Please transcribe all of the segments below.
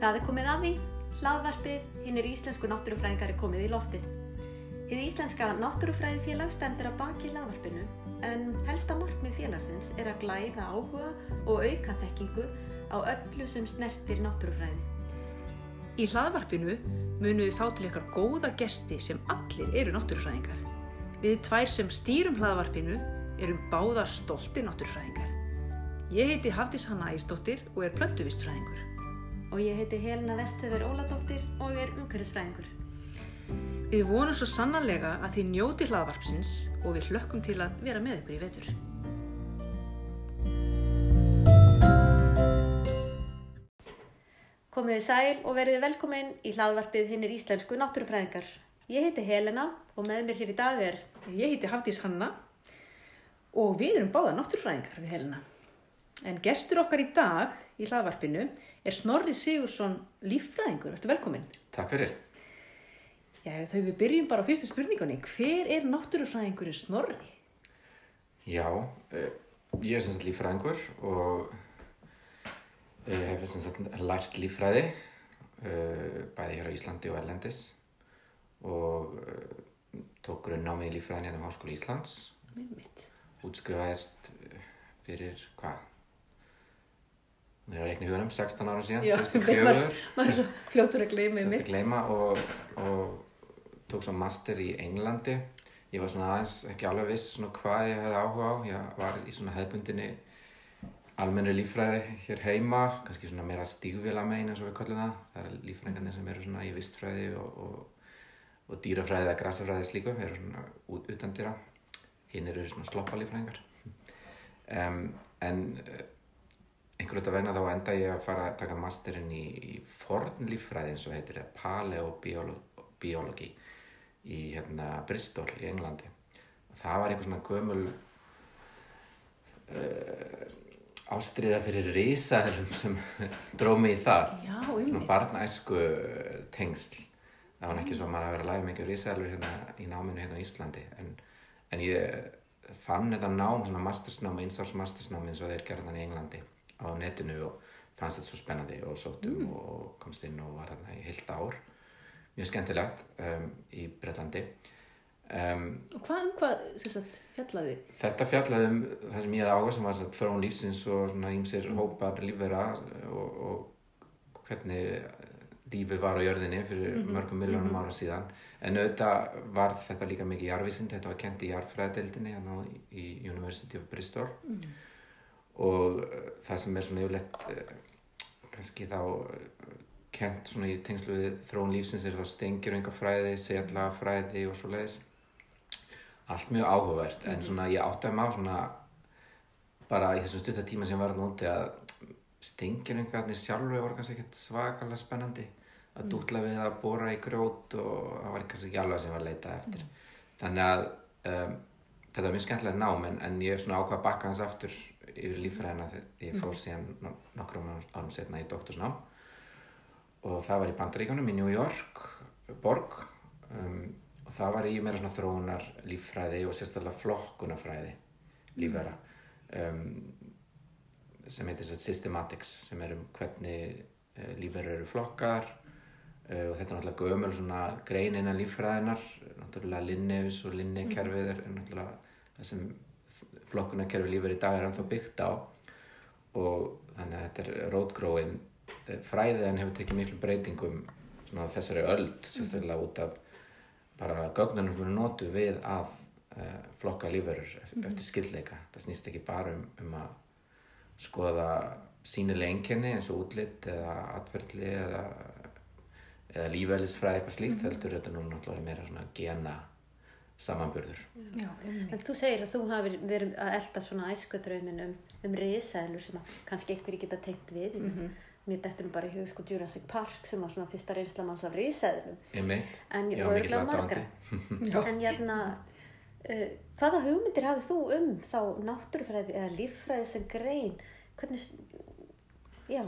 Það er komið að því, hlaðvarpið, hinn er íslensku náttúrufræðingar er komið í loftið. Hið íslenska náttúrufræðifélag stendur að baki hlaðvarpinu en helsta markmið félagsins er að glæða áhuga og auka þekkingu á öllu sem snertir náttúrufræði. Í hlaðvarpinu munum við fá til ykkar góða gesti sem allir eru náttúrufræðingar. Við tvær sem stýrum hlaðvarpinu erum báðar stolti náttúrufræðingar. Ég heiti Hafdís Hanna Æsdóttir og er plöntuvistfræðingur. Og ég heiti Helena Vestöver Óladóttir og er umhverfisfræðingur. Við vonum svo sannanlega að þið njóti hlaðvarpsins og við hlökkum til að vera með ykkur í vetur. Komið þið sæl og verið velkomin í hlaðvarpið hinn er íslensku náttúrufræðingar. Ég heiti Helena og með mér hér í dag er Ég heiti Hafdís Hanna og við erum báða náttúrufræðingar við Helena. En gestur okkar í dag í hlaðvarpinu er Snorri Sigursson líffræðingur. Ertu velkomin? Takk fyrir. Já, þau við byrjum bara á fyrstu spurningunni. Hver er náttúrufræðingurinn Snorri? Já, eh, ég er sem sagt líffræðingur og eh, hef sem sagt lært líffræði eh, bæði hér á Íslandi og Erlendis og tók grunnnámi í líffræðin hérna á Háskóli Íslands, Mitt. útskrifaðist fyrir hvað? Mér er að reikna í hugunum, 16 ára síðan, Já, 2004. maður er svo fljótur að gleyma Þetta mig. gleyma og, og tók svo master í Englandi. Ég var svona aðeins ekki alveg viss svona hvað ég hefði áhuga á. Ég var í svona hefðbundinni almennu líffræði hér heima, kannski svona meira stígvila megin eins og við kallum það. Það er líffræðingarnir sem eru svona í vistfræði og, og, og dýrafræði eða grasafræði slíku, eru svona út, utan dýra. Hinn eru svona sloppalíffræðingar. Um, en eh, einhverju þetta vegna þá enda ég að fara að taka masterinn í, í fornlíffræði eins og heitir það, paleobiologi í hérna Bristol í Englandi. Og það var einhver svona gömul uh, ástriða fyrir risaðurum sem dróð mig í það. Svona barnæsku tengsl. Það var ekki svo að maður að vera að læra mikið risaðalur hérna í náminu hérna á Íslandi en, en ég fann þetta nám, svona mastersnám, einsárs mastersnám eins og þeir gerðan í Englandi á netinu og fannst þetta svo spennandi og sóttum og komst inn og var þarna í heilt ár. Mjög skemmtilegt um, í Breitlandi um, Og hvað um hvað, sagt, fjallaði? Þetta fjallaði um það sem ég hefði áhuga sem var þróun lífsins og svona ímsir hópar lífvera og, og hvernig lífið var á jörðinni fyrir mörgum miljónum ára síðan. En auðvitað var þetta líka mikið jarðvísind, þetta var kent í jarðfræðadeildinni hérna á- í University of Bristol og uh, það sem er svona yfirleitt uh, kannski þá uh, kent svona í tengslu við þróun lífsins er þá stengjurengafræði, setlafræði og svo leiðis allt mjög áhugavert en svona ég áttaði mig á svona bara í þessum stutta tíma sem var að núti að stengjuringarnir sjálfur voru kannski ekkert svakalega spennandi. Að dútla við að bóra í grjót og það var kannski ekki alveg sem var að leita eftir. Þannig að um, þetta var mjög skemmtilegt nám en, en ég er svona ákvað að bakka hans aftur yfir líffræðina þegar ég fór síðan no- nokkrum árum setna í doktorsnám. Og það var í Bandaríkunum í New York borg. Um, og það var í meira svona þróunar líffræði og sérstaklega flokkunarfræði lífvera um, sem heitir að systematics sem er um hvernig uh, lífverur eru flokkar. Uh, og þetta er náttúrulega gömul svona grein innan líffræðinar náttúrulega Linnaeus og Linnaeus-kerfið er náttúrulega það sem flokkunarkerfi lífver í dag er ennþá byggt á. Og þannig að þetta er rótgróin fræðið en hefur tekið miklu breytingum svona þessari öld sérstaklega út af bara gögnunum sem eru notuð við að uh, flokka lífverur eftir skildleika það snýst ekki bara um, um að skoða sínileg einkenni eins og útlit eða atverðli eða, eða lífælisfræði eitthvað slíkt heldur þetta nú náttúrulega meira svona gena samanburður Já. En þú segir að þú hafi verið að elda svona æskudraumin um, um risaðlur sem kannski einhverjir geta tengt við. Mér dettur nú bara í hug sko Jurassic Park sem var svona fyrsta reynsla manns af risaðlum. ég mitt, En ég og var mikill örugglega aðdáandi. margra. En hérna, uh, hvaða hugmyndir hafið þú um þá náttúrufræði eða líffræði sem grein? Hvernig, já,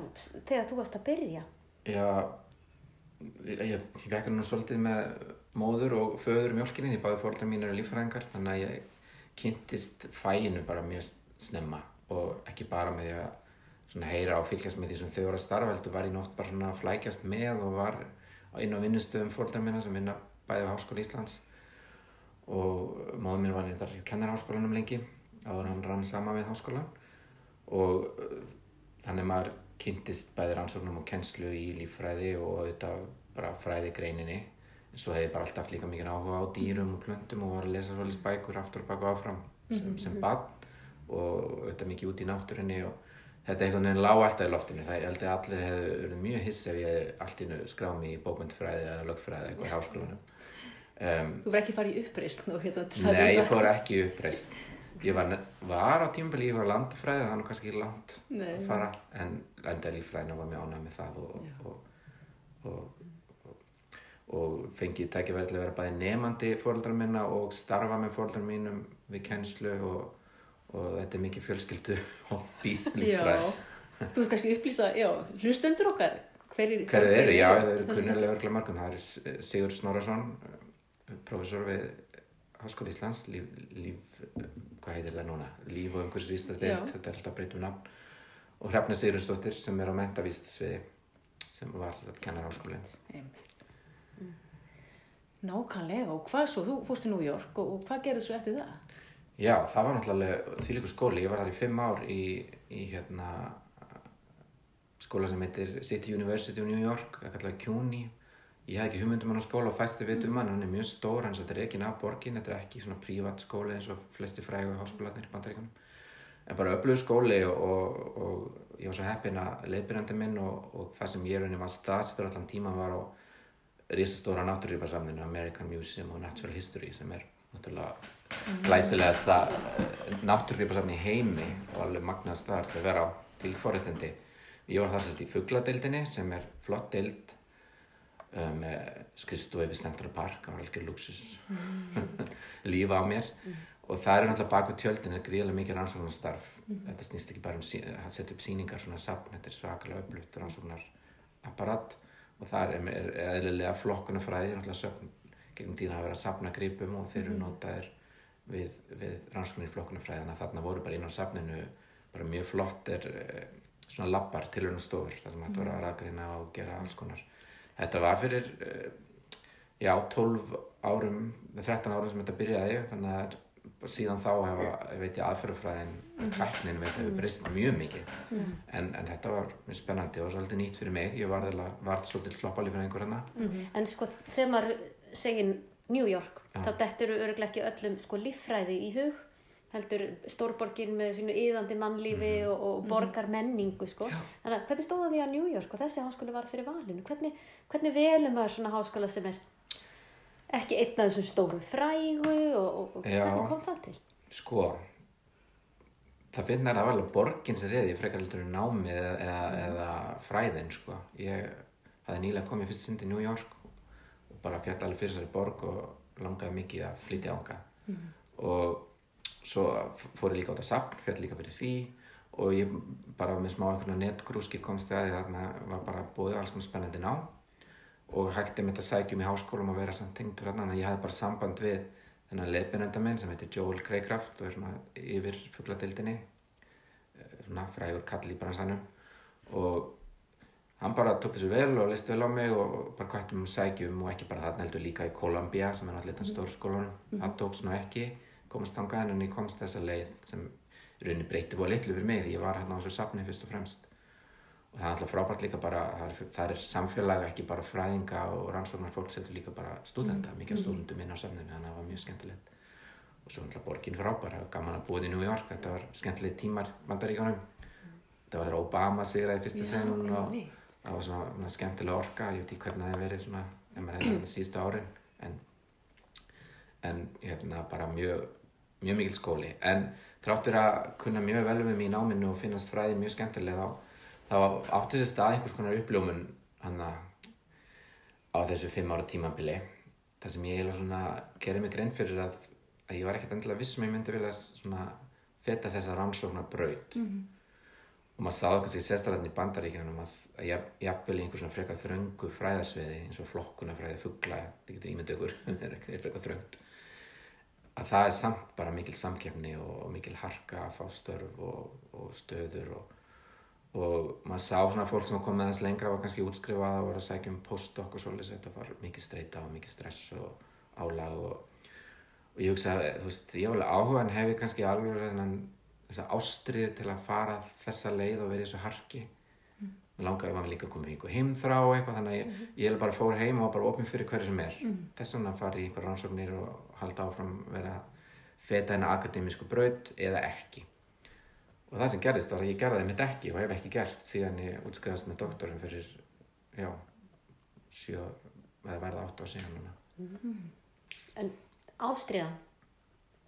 þegar þú varst að byrja? Já, ég, ég, ég vekka nú svolítið með móður og föður mjólkinni því báði fóröldar mín eru líffræðingar þannig að ég kynntist fæinu bara mjög snemma og ekki bara með því að heyra og fylgjast með því sem þau voru að starfa heldur var ég oft bara svona að flækjast með og var inn á vinnustöðum fóldar minna sem vinna bæði á Háskóla Íslands. Og móður mín var nýttar kennarháskólanum lengi áður hann rann sama við háskólan og uh, þannig maður kynntist bæði rannsóknum og kennslu í líffræði og auðvitað bara fræði greininni en svo hef ég bara alltaf líka mikið áhuga á dýrum og plöntum og var að lesa svolítið bækur aftur og baka og áfram sem, sem bann og auðvitað mikið út í náttúrinni og þetta einhvern veginn lág alltaf í loftinu. Það ég held að allir hefðu verið mjög hiss ef ég allt innu skráð mig í bókmyndfræði eða lögfræði eitthvað í háskólanum. Um, Þú verð ekki fara í uppreist nú hérna Nei, ég fór ekki í uppreist ég var, var á tímabili, ég var landfræði er nú kannski langt Nei. að fara en enda líffræðinu var mjög ánægð með það og, og, og, og fengið tækifæri til að vera bæði nefandi fóreldrar minna og starfa með fóreldrar mínum við kennslu og, og þetta er mikið fjölskyldu hobby líffræði Já, þú veist kannski upplýsa, já, hlustendur okkar Hverju eru? Já, það eru kunnulega örglega mörgum. Það er Sigur Snorarsson, professor við Háskóli Íslands, líf, líf, hvað heitir það núna? Líf og umhverfisvístadeild, Já. þetta er alltaf breytum nafn. Og Hrefna Sigurðsdóttir sem er á mentavístasviði, sem var þetta kennar háskólinn. Nákvæmlega, og hvað svo? Þú fórst til New York og, og hvað gerði svo eftir það? Já, það var náttúrulega þvílíkur skóli. Ég var þar í fimm ár í, í hérna, skóla sem heitir City University of New York, það kallar CUNY. Ég hafði ekki hugmyndum hann á skóla og fæsti veit um hann, hann er mjög stór, hans þetta er ekki af borgin, þetta er ekki svona prívat skóli eins og flesti frægu háskólanir í bandaríkanum. En bara öflugur skóli og, og, og ég var svo heppinn að leiðbyrjandi minn og, og það sem ég raunin var staðsettur allan tíman var á risastóra náttúrýpasamninu American Museum of Natural History sem er náttúrulega glæsilegasta náttúrýpasamni í heimi og alveg magnaðast þar til að vera á til forréttindi. Ég var þar sérst í fuggladildinni sem er flott dild um, með skrifstofi við Central Park, það var alveg luxus lífa á mér. Og það eru náttúrulega baku tjöldin er gríðarlega mikið rannsóknarstarf. Þetta snýst ekki bara um að setja upp sýningar svona safn, þetta er svakalega öflugt rannsóknarapparat og það er, er, er eðlilega söfn gegnum tíðan að vera að safna gripum og þeir eru notaðir við, við rannsóknir að þarna voru bara inn á safninu bara mjög flottir eh, svona labbar tilhörnastofur þar sem hægt var að raðgreina og gera alls konar. Þetta var fyrir eh, já, 12 árum 13 árum sem þetta byrjaði þannig að síðan þá hefa, veit ég, aðferðufræðin og kvæknin veit hefur breyst mjög mikið. En, en þetta var mjög spennandi og svolítið nýtt fyrir mig. Ég var, var svolítið sloppalíf fyrir einhver hérna. En sko, þegar maður segir New York, Já. þá dettur öruglega ekki öllum sko líffræði í hug heldur stórborgin með sínu yðandi mannlífi Mhm. og, og borgar menningu sko. Þannig að hvernig stóða því að New York og þessi háskóli var fyrir valinu? Hvernig, hvernig velum maður svona háskóla sem er ekki einn af þessum stóru frægu og, og, og Já. hvernig kom það til? sko það finnar að vel borgin sem reyði frekar heldur en námið eða, eða, eða fræðin sko. Ég hafði nýlega komið fyrst sinn til New York og bara fjall alveg fyrir þessari borg og langaði mikið að flytja ánga og svo fór ég líka át að sapn fjall líka fyrir því og ég bara með smá einhvern netgrúski komst það að þarna var bara búið alls konar spennandi ná og hætti með þetta sækjum í háskólum að vera samt tengdur hérna þannig að ég hafði bara samband við þennan leiðbyrnenda minn sem heitir Joel Craycraft og er svona yfir fugladildinni svona frægur kall í bransanum. Og hann bara tók þessu vel og leist vel á mig og bara kvætti um sækjum og ekki bara þarna heldur líka í Columbia sem er náttúrulega mm. stórskólanum. Það tókst nú ekki komast þangað en ég komst þessa leið sem rauninni breytti fóða litlu fyrir mig því ég var hérna á þessu safni fyrst og fremst og það er alltaf frábært líka bara það er, það er samfélag ekki bara fræðinga og rannsóknar fólk heldur líka bara stúdenta mikið af stúdentum inn á safninu þannig að það var mjög skemmtilegt. Og svo alltaf borgin frábæra gaman að búið í New York þetta var skemmtilegt tímar vandaríkanum þetta var þegar Obama sigraði fyrsta sinn og það var svona, svona skemmtilega orka ég veit ekki hvernig það hefði verið svona ef maður hefði það síðustu árin en, en hérna bara mjög mjög mikil skóli. En þráttur að kunna mjög vel við mig í náminu og finnast fræði mjög skemmtilega þá, þá átti þessi stað einhvers konar uppljómun hann á þessu fimm ára tímabili þar sem ég gerði mig grein fyrir að, að ég var ekkert endilega viss sem ég myndi vilja svona feta þessa rannsóknar braut og maður sáðu kannski sérstaklega í bandaríkjanum að, að jafn- jafnvel í einhver svona frekar þröngu fræðasviði eins og flokkunarfræði fugla, þetta getur ímyndið ykkur það er frekar þröngt að það er samt bara mikil samkeppni og, og mikil harka að fá störf og, og stöður og, og maður sá svona fólk sem kom með þess lengra var kannski útskrifað og var að sækja um postdoc og svolítið þetta var mikið streyta og mikið stress og álag og, og ég hugsa, þú veist, ég var alveg áhuga en hef ég kannski alveg þennan þessa ástriðu til að fara þessa leið og verið þessu harki mm. langaði var mér líka að koma einhver heimþrá og eitthvað þannig að ég, mm. ég bara fór heim og var bara opinn fyrir hverju sem er mm. þess vegna fari í einhver rannsóknir og halda áfram vera feta hennar akademísku braud eða ekki og það sem gerist var að ég gerði mitt ekki og hef ekki gert síðan ég útskrifast með doktorum fyrir já, sjö eða verða átt á síðan mm. En ástriðan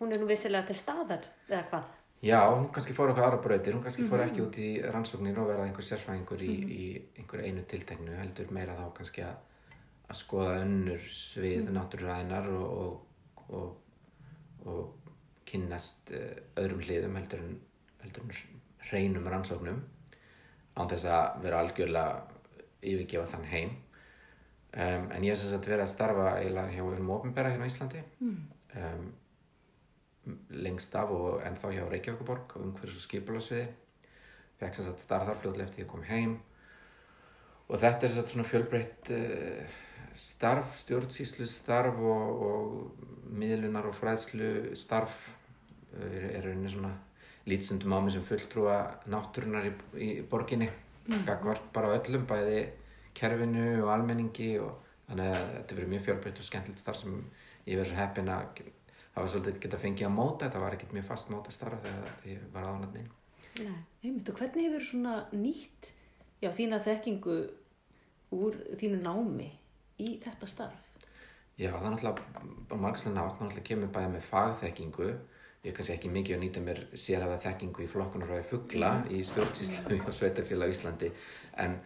hún er nú vissilega til staðar eða hvað? Já, hún kannski fór okkur aðra bröðir, hún kannski fór ekki mhm. út í rannsóknir og verða einhver sérfæðingur í, mm. í einhver einu tiltegnu, heldur meira þá kannski að, að skoða önnur svið mm. náttúruræðinar og, og, og, og kynnast uh, öðrum hliðum heldur en heldur hreinum rannsóknum án þess að vera algjörlega yfirgefa þann heim. Um, en ég hef þess að vera að starfa eiginlega hjá um ofinbæra hérna á Íslandi mm. um, lengst af og ennþá hjá Reykjavíkuborg og umhverjus og skipulasviði fekk þess að starfa fljóðlega eftir ég kom heim. Og þetta er þess að svona fjölbreytt uh, starf, stjórnsýslu starf og, og miðlunar og fræðslu starf uh, er rauninni svona lítstundum á mig sem fulltrúa náttúrunar í, í borginni mm. gagvart bara öllum, bæði kerfinu og almenningi og þannig að þetta verið mjög fjölbreytt og skemmtilegt starf sem ég verið svo heppin að hafa svolítið geta fengið að móta þetta var ekkert mjög fast móta starf þegar ég var aðanatni Einmitt og hvernig hefur svona nýtt já, þína þekkingu úr þínu námi í þetta starf? Já, það er náttúrulega margslega nátt, náttúrulega kemur bæðið með fagþekkingu ég er kannski ekki mikið að nýta mér sérhæða þekkingu í flokkunarfræði fuggla mm. í stjórnsýslu og sveitafélag í Íslandi en,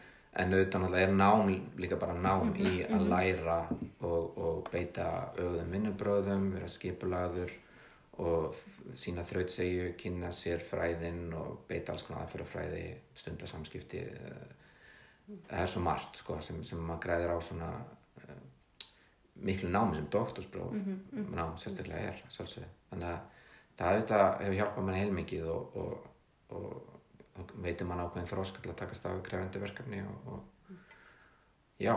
en auðvitað er nám líka bara nám í að mm-hmm. læra og, og beita auðum vinnubröðum, vera skipulaður og sína þrautsegju, kynna sér fræðinn og beita alls konar aðferðafræði, stundasamskipti það er svo margt sko, sem, sem maður græðir á svona uh, miklu námi sem doktorspróf mm -hmm. nám sérstaklega er svolsveit þannig að það auðvitað hefur hjálpað mann heilmikið og, og, og, og veitir mann ákveðin þrósk til að takast á krefandi verkefni og já,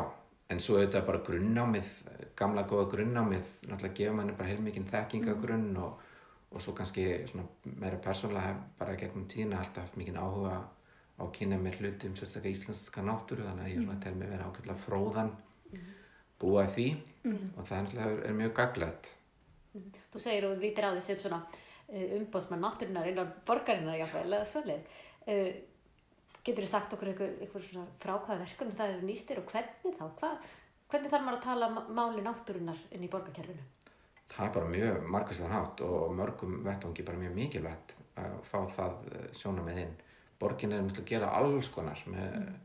en svo auðvitað bara grunnámið, gamla góða grunnámið náttúrulega gefur manni bara heilmikið þekkingagrunn mm. og svo kannski meira persónulega bara gegnum tíðina alltaf haft mikið áhuga á að kynna mér hluti um sérstaklega íslenska náttúru þannig að ég mm. tel mig vera ákveðlega fróðan mm. búa því mm. og það er, er, er mjög gaglegt mm. Þú segir og lítir á því sem svona umbóðsmann náttúrunar innan borgarinnar jáfnveil eða svolítið uh, getur þú sagt okkur einhver, einhver frákvæða verkefni það hefur nýstir og hvernig þá? Hva, hvernig þarf maður að tala máli náttúrunar inn í borgarkerfinu? Það er bara mjög margæslega nátt og mörgum vettvangi bara mjög mikilvægt að fá það eh, sjóna með hinn borgin er náttúrulega að gera alls konar með, mm.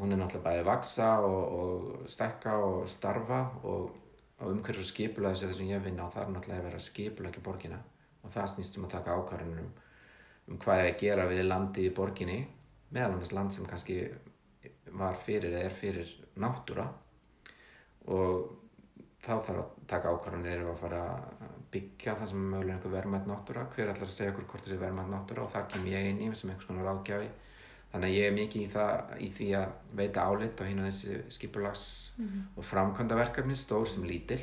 hún er náttúrulega bæðið að vaksa og, og stekka og starfa og, og umhverju skipula þessu þessum ég vinna það er náttúrulega að vera skipula ekki borgina og það snýstum að taka ákvarðunum um, hvað er að gera við landið í borginni. Meðal annars land sem kannski var fyrir eða er fyrir náttúra. Og þá þarf að taka ákvarðunir eða að fara að byggja það sem er mögulega einhver verðmætt náttúra. Hver allar að segja okkur hvort þessi verðmætt náttúra? Og þar kem ég inn í sem einhvers konar ágjafi þannig að ég er mikið í, það, í því að veita álit og hérna þessi skipulags mm -hmm. og framkvæmda verkefni stór sem lítill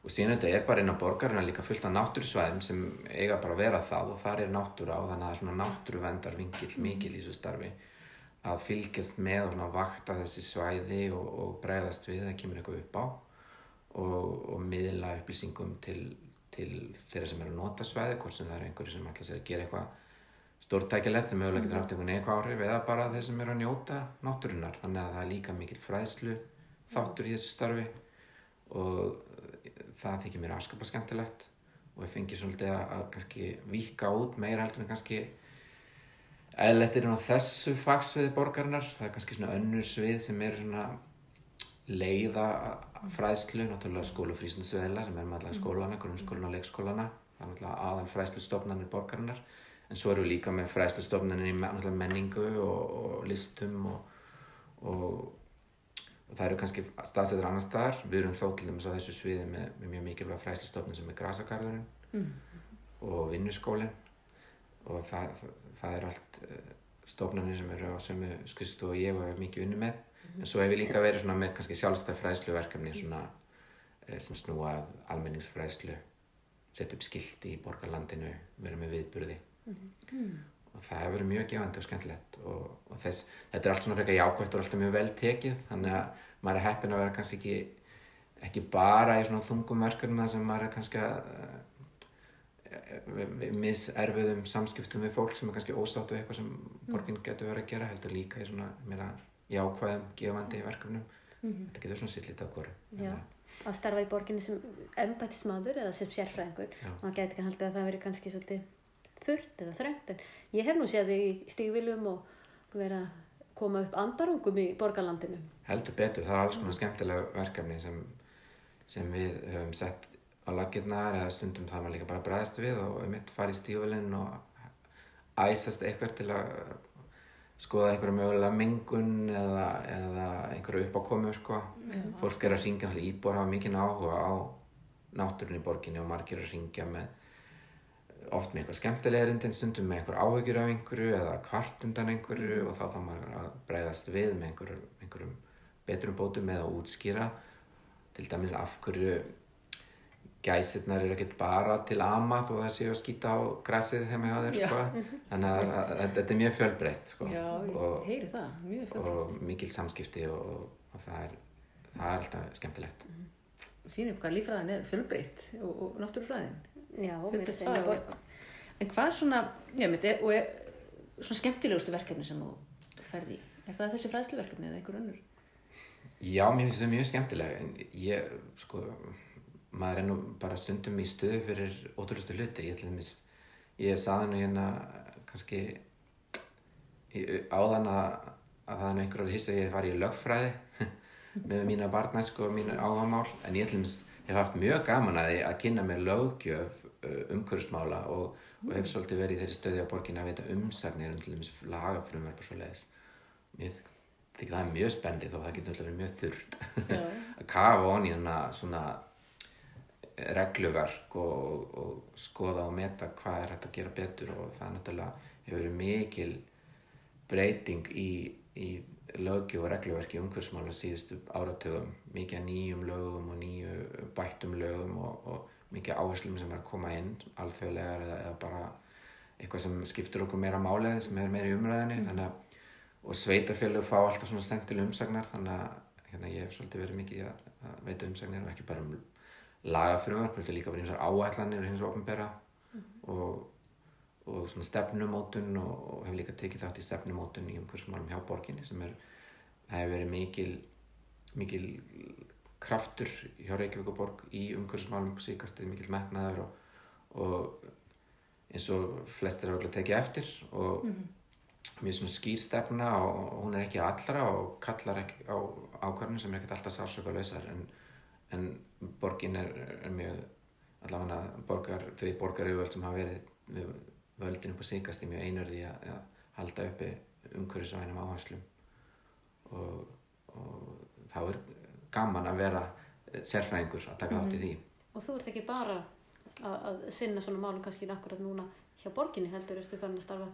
og síðan þetta er bara inn á borgarina líka fullt af náttúrsvæðum sem eiga bara að vera það og þar er náttúra og þannig að það er svona náttúruvendarvingill mm. mikil í þessu starfi að fylgjast með og vakta þessi svæði og, og bregðast við það kemur eitthvað upp á og, og miðla upplýsingum til, til þeirra sem eru að nota svæði hvort sem það er einhverju sem ætla að gera eitthvað stórtækilegt sem mögulega getur haft einhvern eitthvað áhrif eða bara þeir sem eru að njóta náttúrunar þannig að það er líka mikil fræðslu þáttur í þessu starfi og það þykir mér aðskapa skemmtilegt og ég fengi svolítið að, kannski vika út meira heldur en kannski eðlettir á þessu fagsviði borgarinnar. Það er kannski svona önnur svið sem er svona leiða fræðslu, náttúrulega skólufrísnusveðila sem er með allar skólana, grunnskólana og leikskólana. Það er náttúrulega aðal fræðslustofnanir borgarinnar. En svo eru við líka með fræðslustofnanir í menningu og, og listum og og það eru kannski staðsettur annar staðar. Við erum þó til dæmis á þessu sviði með, með mjög mikilvæg fræslistofnum sem er grasakarðurinn mm. og vinnuskólinn. Og það, það, það er allt uh, stofnarnir sem eru á sömu skristu og ég hef mikið unni með. En svo hef ég líka verið svona með kannski sjálfstæð fræðsluverkefni svona eh, sem snúa að almenningsfræðslu setja upp skilti í borgarlandinu vera með viðburði og það hefur verið mjög gefandi og skemmtilegt og, og þess, þetta er allt svona frekar jákvæmt og alltaf mjög vel tekið þannig að maður er heppin að vera kannski ekki ekki bara í svona þungum verkefnum þar sem maður er kannski að uh, miserfiðum samskiptum við fólk sem er kannski ósátt við eitthvað sem borgin getur verið að gera heldur líka í svona meira jákvæðum gefandi verkefnum. Þetta getur svona sitt lítið á hverju að starfa í borginni sem embættismadur eða sem sérfræðingur og það ekki haldið að það veri kannski svolítið þurrt eða þröngt en ég hef nú séð þig í stígviljum og verið að koma upp andarungum í borgarlandinu heldur betur, það er alls konar skemmtilega verkefni sem, sem við höfum sett á laggirnar eða stundum það maður líka bara bræðast við og um eitt farið í stífulinn og æsast eitthvað til að skoða einhverja mögulega mengun eða, eða einhverju uppákomu sko. fólk er að ringja náttúrulega íbúar hafa mikið áhuga á náttúrunni í borginni og margir að ringja með oft með eitthvað skemmtilega erindin stundum með einhver áhyggjur af einhverju eða kvart undan einhverju og þá þá maður að breyðast við með einhverjum, einhverjum betrum bótum eða útskýra til dæmis af hverju gæsirnar eru ekkert bara til ama þó það séu að skýta á grasið þegar maður hafa þeir sko. þannig að, að, að þetta er mjög fjölbreytt sko. Já, ég og, heyri það, mjög fjölbreytt. og mikil samskipti og, og það, er, það er alltaf skemmtilegt Sýnum hvað lífræðin er fjölbreytt og, og náttúrufræðin. Já, mér fag borg og- En hvað svona, já, mitt, er, og er svona skemmtilegustu verkefni sem þú ferði í? Er það þessi fræðsluverkefni eða einhver önnur? Já, mér finnst það mjög skemmtilega en ég, sko maður er nú bara stundum í stöðu fyrir ótrúlustu hluti, ég ætla þess ég saði nú hérna kannski áðan að, að það er nú einhver að hissa að ég fari í lögfræði með mína barnæsku og mínu áhagamál en ég ætla þess hef haft mjög gaman að því að kynna mér löggjöf uh, umhverfismála og, og hef svolítið verið í þeirri stöði á borginni að veita umsagnir um til dæmis lagafrumverf og svo leiðis mér þykir það mjög spendið og það getur alltaf verið mjög þurrt. Að kafa onni svona, svona regluverk og, og skoða og meta hvað er hægt að gera betur og það náttúrulega hefur verið mikil breyting í, í lögju og regluverki umhverfsmála síðustu áratugum. Mikið nýjum lögum og nýju bættum lögum og, og mikið áherslum sem er að koma inn alþjóðlegar eða, eða bara eitthvað sem skiptur okkur meira málið sem er meira í umræðinni þannig að og sveitarfélög fá alltaf svona sendileg umsagnar þannig að hérna, ég hef svolítið verið mikið að, að veita umsagnir og ekki bara um lagafrumvarp, þetta líka bara eins og áætlanir hins og opinbera og, og svona stefnumótun og, og hef líka tekið þátt í stefnumótun í umhverfsmálum hjá borginni sem er, það hefur verið mikil mikil kraftur hjá Reykjavík og borg í umhverfsmálum síkast er mikil metnaður og, og eins og flestir hafa tekið eftir og mjög svona skýr stefna og hún er ekki allra og kallar ekki á ákvarðinu sem er ekkert alltaf sársöka lausar en, en borgin er, er mjög allavega borgar, þau borgar yfirvöld sem hafa verið völdin upp á síkast mjög einörði að, að halda uppi umhverfisvænum áherslum og, og þá er gaman að vera sérfræðingur að taka þátt í því. Og þú ert ekki bara að, að sinna svona málum kannski akkurat núna hjá borginni heldur ertu farin að starfa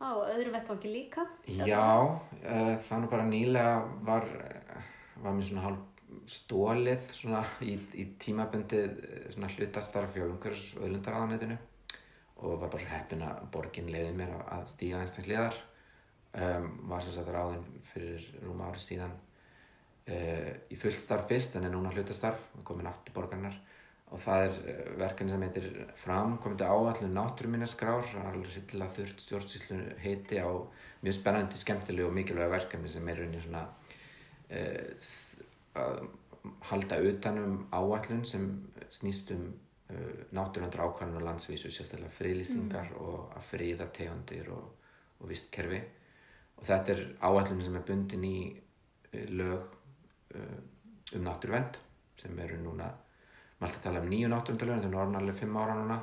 á öðru vettvangi líka? Já, uh, það nú bara nýlega var, var mér svona hálf stólið svona í, í tímabundið eh, svona hlutastarf hjá umhverfis og öðlundaráðanetinu og var bara svo heppin að borgin leiði mér að- stíga einstans liðar um, var sem sagt ráðin fyrir rúma ári síðan í fullt starf fyrst en er núna hlutastarf komin aftur borgarnar og það er eh, verkefni sem heitir framkomandi áallum náttúruminneskrár alveg hryllilega þurft stjórnsýslu heiti á mjög spennandi, skemmtilegu og mikilvæga verkefni sem er rauninni svona uh, að halda utanum áallun sem snýst um uh, náttúruvendra ákvarðan og landsvísu sérstaklega friðlýsingar og að friða tegundir og, og vistkerfi. Og þetta er áallun sem er bundin í uh, lög um náttúruvend sem eru núna maður alltaf tala um nýju náttúruvendalög það er orðin alveg fimm ára núna.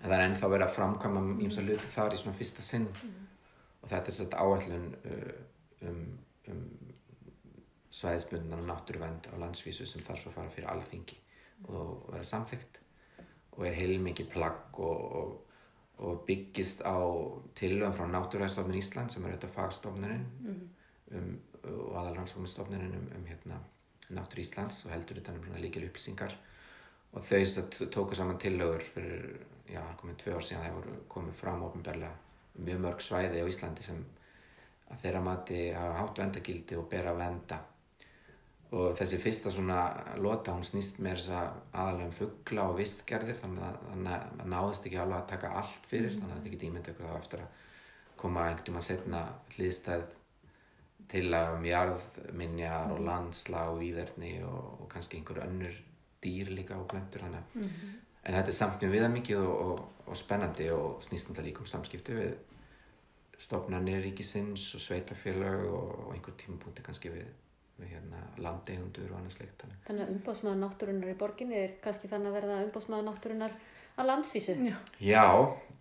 En það er ennþá verið að framkvæma ímsa hluti þar í svona fyrsta sinn. Og þetta er sett áallun uh, um, um svæðisbundna náttúruvend á landsvísu sem þarf svo að fara fyrir alþingi og vera samþygt og er heilmikið plagg og, og, og byggist á tilöðum frá Náttúræðstofnun Ísland sem er auðvitað fagstofnunin um, og aðalrannsóknustofnunin um, um hérna, Náttúr Íslands og heldur þetta um líkil upplýsingar og þau tóku saman tilögur fyrir, já, það komið tvö ár síðan það voru komið fram ofinberlega mjög mörg svæði á Íslandi sem að þeirra mati hafa hátt vendagildi og bera að venda og þessi fyrsta svona lota hún snýst með þess að aðalega um fuggla og vistgerðir þannig að það náðist ekki alveg að taka allt fyrir þannig að þetta ekki ykkur þá eftir að koma einhvern tíma setna hlýðstæð til að um jarðminjar og landslag og výðerni og, og kannski einhver önnur dýr líka og plöntur þannig að en þetta er samt mjög viðamikið og, og, og spennandi og snýst þetta líka um samskipti við stofnarnir ríkisins og sveitafélag og, einhver tímapunkti kannski við, við hérna, landeigundur og annað sleikt þannig. Þannig að umbóðsmaður náttúrunar í borginni er kannski fann að verða umbóðsmaður náttúrunar á landsvísu. Já. Já,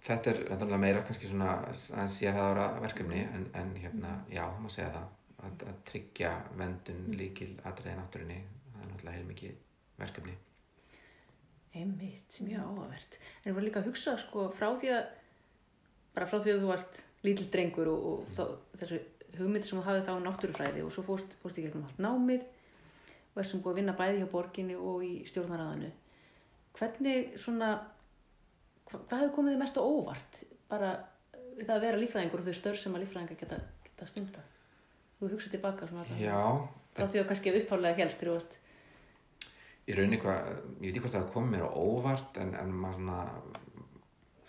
þetta er, þetta er náttúrulega meira kannski svona að sérhæðara verkefni en, en hérna, já, það má segja það að, að tryggja vendun líkil atriði náttúrunni, það er náttúrulega heilmikið verkefni. Einmitt, mjög áhugavert. En þú var líka að hugsa sko frá því að bara frá því að þú varst lítill drengur og, og þá, þessu hugmynd sem þú hafið þá um náttúrufræði og svo fórst, fórst í gegnum allt námið og er sem búið að vinna bæði hjá borginni og í stjórnaraðinu. Hvernig svona, hvað hefur komið þið mest á óvart? Bara við það að vera líffræðingur og þau störf sem að líffræðingar geta, geta stundar? Þú hugsað tilbaka því að kannski upphálega helst þú varst í rauninni hvað, ég veit ekki hvort það kom mér á óvart en, en maður svona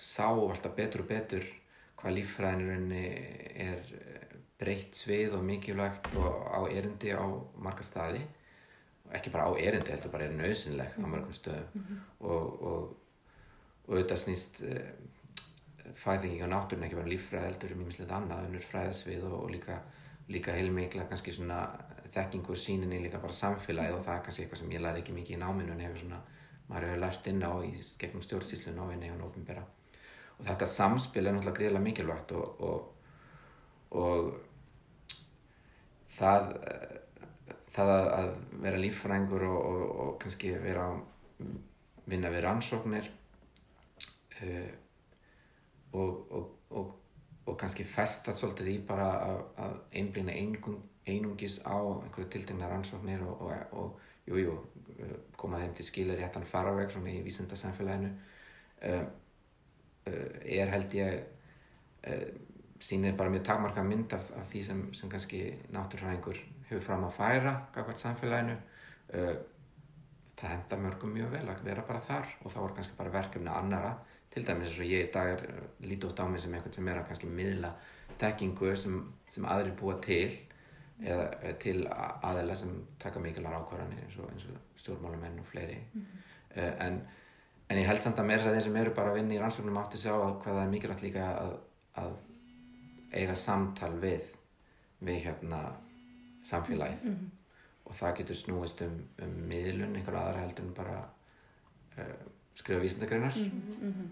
sá alltaf betur og betur hvað líffræðin í rauninni er eh, breytt svið og mikilvægt og á erindi á marga staði. Ekki bara á erindi, heldur bara er nöðsynleg á mörgum stöðum. Og, og, og þetta snýst uh, fæðingin á náttúrun ekki bara líffræði heldur um ímislegt annað, önnur fræðasvið og, og líka, líka heilmikla kannski svona þekkingu síninni líka bara samfélagið og það er kannski eitthvað sem ég læri ekki mikið í náminu en hefur svona, maður hefur lært inn á í gegnum stjórnsýslun og vinni og ofinbera og þetta samspil er náttúrulega greiðlega mikilvægt og, og, og það það að, vera líffræðingur og, og, og kannski vera vinna við rannsóknir uh, og, og, og kannski festa svolítið í bara að, að einblýna einung, einungis á einhverju tiltegna rannsóknir og jú, jú, koma þeim til skilir réttan faraveg svona í vísindasamfélaginu. Uh, uh, er held ég sýnir bara mjög takmarka mynd af, af því sem, sem kannski náttúrfræðingur hefur fram að færa gafkvært samfélaginu. Það henda mörgum mjög vel að vera bara þar og þá er kannski bara verkefni annara til dæmis eins og ég í dag er uh, lítið út á mig sem einhvern sem er að kannski miðla tekkingu sem, sem aðri búa til eða uh, til aðeila sem taka mikilvæg ákvarðanir eins og, eins og stjórnmálamenn og fleiri. Uh, en, en ég held samt að mér að þeir sem eru bara að vinna í rannsóknum átti sjá að hvað það er mikilvægt líka að, að eiga samtal við við hérna samfélagið. Mhm. og það getur snúist um, um miðlun einhver aðra heldur en bara uh, skrifa vísindagreinar Mhm.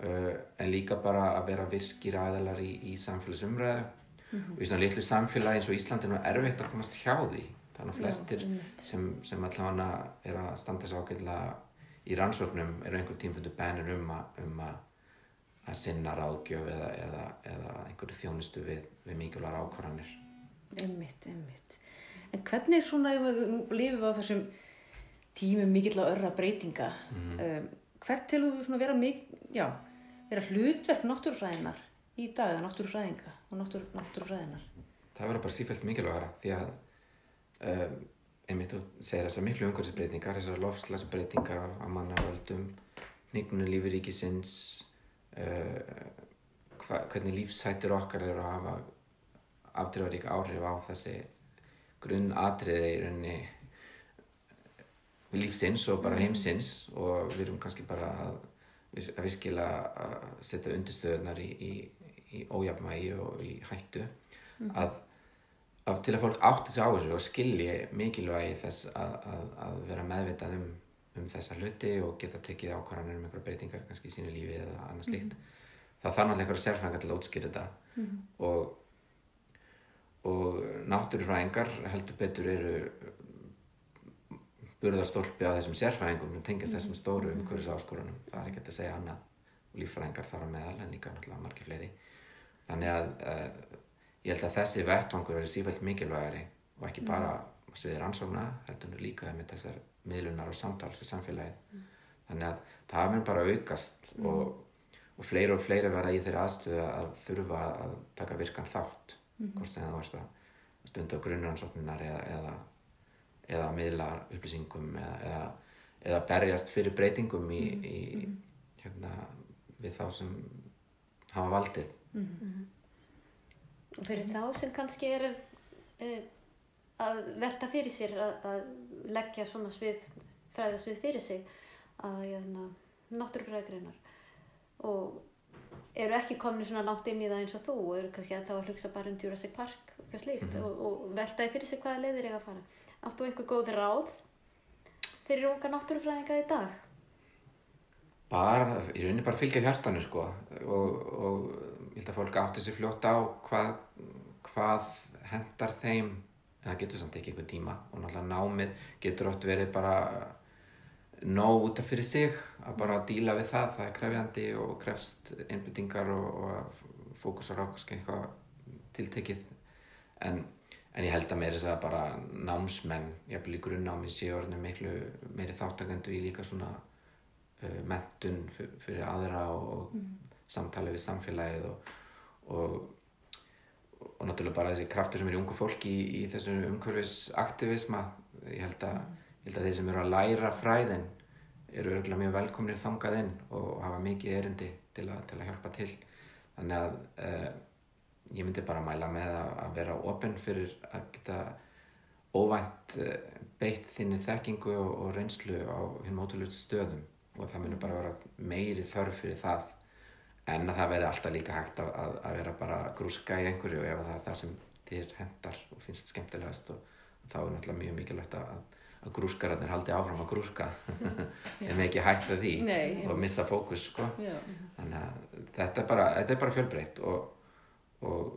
uh, en líka bara að vera virkir aðalar í, í samfélagsumræðu Mhm. og í svona litlu samfélagi eins og Íslandi er nú erfitt að komast hjá því þannig að Já, flestir einmitt. sem, sem allavega er að standa svo ágætlega í rannsóknum eru einhver tímfundu bænir um að, um að að sinna ráðgjöf eða, eða, eða einhverju þjónustu við, við mikilvægar ákvarðanir Einmitt, einmitt. En hvernig svona, við á þessum tímum mikill að örra breytinga, um, hvert telur þú svona vera, mik já, vera hlutverk náttúrufræðinar í dag, eða náttúrufræðinga og náttúr, náttúrufræðinar? það verður bara sífælt mikilvægara því að um, einmitt þú segir þessar miklu umhverfisbreytingar þessar lofslagsbreytingar af, af mannavöldum hnignunu lífuríkisins uh, hva, hvernig lífshættir okkar eru að hafa afdrifarík áhrif á þessi grunnatriði í rauninni lífsins og bara heimsins og við erum kannski bara að, að virkilega að setja undirstöðunar í, í, í ójafnvægi og í hættu. Að, að til að fólk átti sig á þessu og skilji mikilvægi þess að, að, að vera meðvitað um, um þessa hluti og geta tekið ákvarðanir um einhverja breytingar kannski í sínu lífi eða annað slíkt það þarf náttúrulega einhverja sérfræðingar til að útskýra þetta. Og og náttúrufræðingar heldur betur eru burðarstólpi á þessum sérfræðingum og tengast þessum stóru umhverfis áskorunum það er ekki hægt að segja annað og líffræðingar þar á meðal en líka náttúrulega margir fleiri þannig að uh, ég held að þessi vettvangur er sífælt mikilvægari og ekki bara mm. sviðir ansókna heldur nú líka með þessar miðlunar og samtals í samfélagið mm. þannig að það mun bara aukast mm. og, og fleiri og fleiri verða í þeirri aðstöðu að þurfa að taka virkan þátt -hmm. hvort sem það vart að stunda grunnansókninar eða, eða, eða miðla upplýsingum eða, eða, eða berjast fyrir breytingum í, mm -hmm. í, hérna, við þá sem hafa valdið. Mm -hmm. Og fyrir þá sem kannski eru uh, að velta fyrir sér að, að leggja svona svið, fræðasvið fyrir sig að hérna, náttúrufræðgreinar og eru ekki komin svona langt inn í það eins og þú og eru kannski að þá að hlusta bara um Jurassic Park eitthvað slíkt mm og, og veltaði fyrir sig hvaða leiðir ég að fara. Áttu einhver góð ráð fyrir unga náttúrufræðinga í dag? Bara, ég raunin bara að fylgja hjartanu sko. Og, og ég held að fólk átti sér fljótt á hvað, hvað hendar þeim. En það getur samt ekki einhver tíma. Og náttúrulega námið getur oft verið bara nóg út af fyrir sig að bara díla við það, það er krefjandi og krefst einbyttingar og, og fókusar á eitthvað tiltekið en, en ég held að mér er það bara námsmenn, hef líka grunnámi séu orðinu miklu meiri þáttakendu í líka svona uh, mentun fyrir aðra og mm. samtali við samfélagið og, og og náttúrulega bara þessi kraftur sem er í ungu fólki í, í þessu umhverfisaktivisma ég held að ég held að þeir sem eru að læra fræðin eru örgulega mjög velkomnir þangað inn og hafa mikið erindi til að, til að hjálpa til þannig að uh, ég myndi bara mæla með að, að vera ofinn fyrir að geta óvænt uh, beitt þinni þekkingu og, og reynslu á hinn mótulegst stöðum. Og það myndur bara vera meiri þörf fyrir það en að það verði alltaf líka hægt að, að vera bara grúska í einhverju ef það er það sem þér hendar og finnst skemmtilegast og, og þá er náttúrulega mjög mikilvægt að að grúskararnir haldi áfram að grúska. En ekki hætta því Nei, og missa fókus sko. þannig að þetta er bara, bara fjölbreytt og, og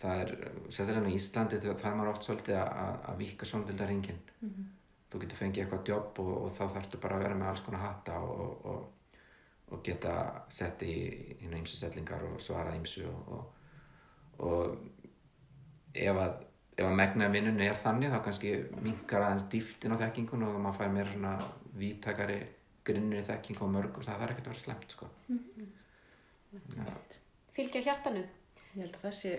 það er sérstaklega í Íslandi það er maður oft svolítið að, vika sondildarhingin mm -hmm. þú getur fengið eitthvað jobb og, og þá þarfst þú bara að vera með alls konar hatta og, og geta sett í hérna ímsu stellingar og svara ímsu og ef að ef að megna vinnunni er þannig þá kannski minkar aðeins dýftin á þekkingun og maður fær meira svona vítakari grinnir þekking og mörg og það þarf ekki að vera slemt sko. mm -hmm. Fylgja hjartanum Ég held að það sé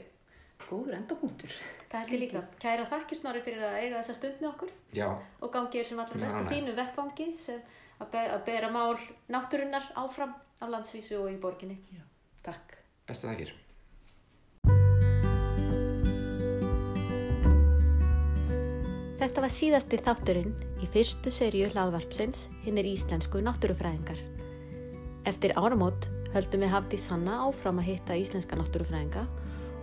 góður endapunktur Það held ég líka. Kæra þakkir snorri fyrir að eiga þessa stund með okkur Já. og gangið sem allra best á þínu vettvangi að, be að bera mál náttúrunnar áfram á landsvísu og í borginni Já. Takk Besta þakkir Þetta var síðasti þátturinn í fyrstu serju hlaðvarpsins hinn er íslensku náttúrufræðingar. Eftir áramót höldum við Hafdís Hanna áfram að hitta íslenska náttúrufræðinga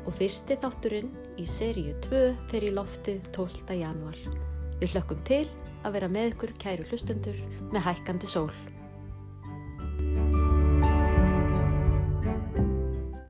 og fyrsti þátturinn í serju 2 fer í loftið 12. januar. Við hlökkum til að vera með ykkur kæru hlustendur með hækkandi sól.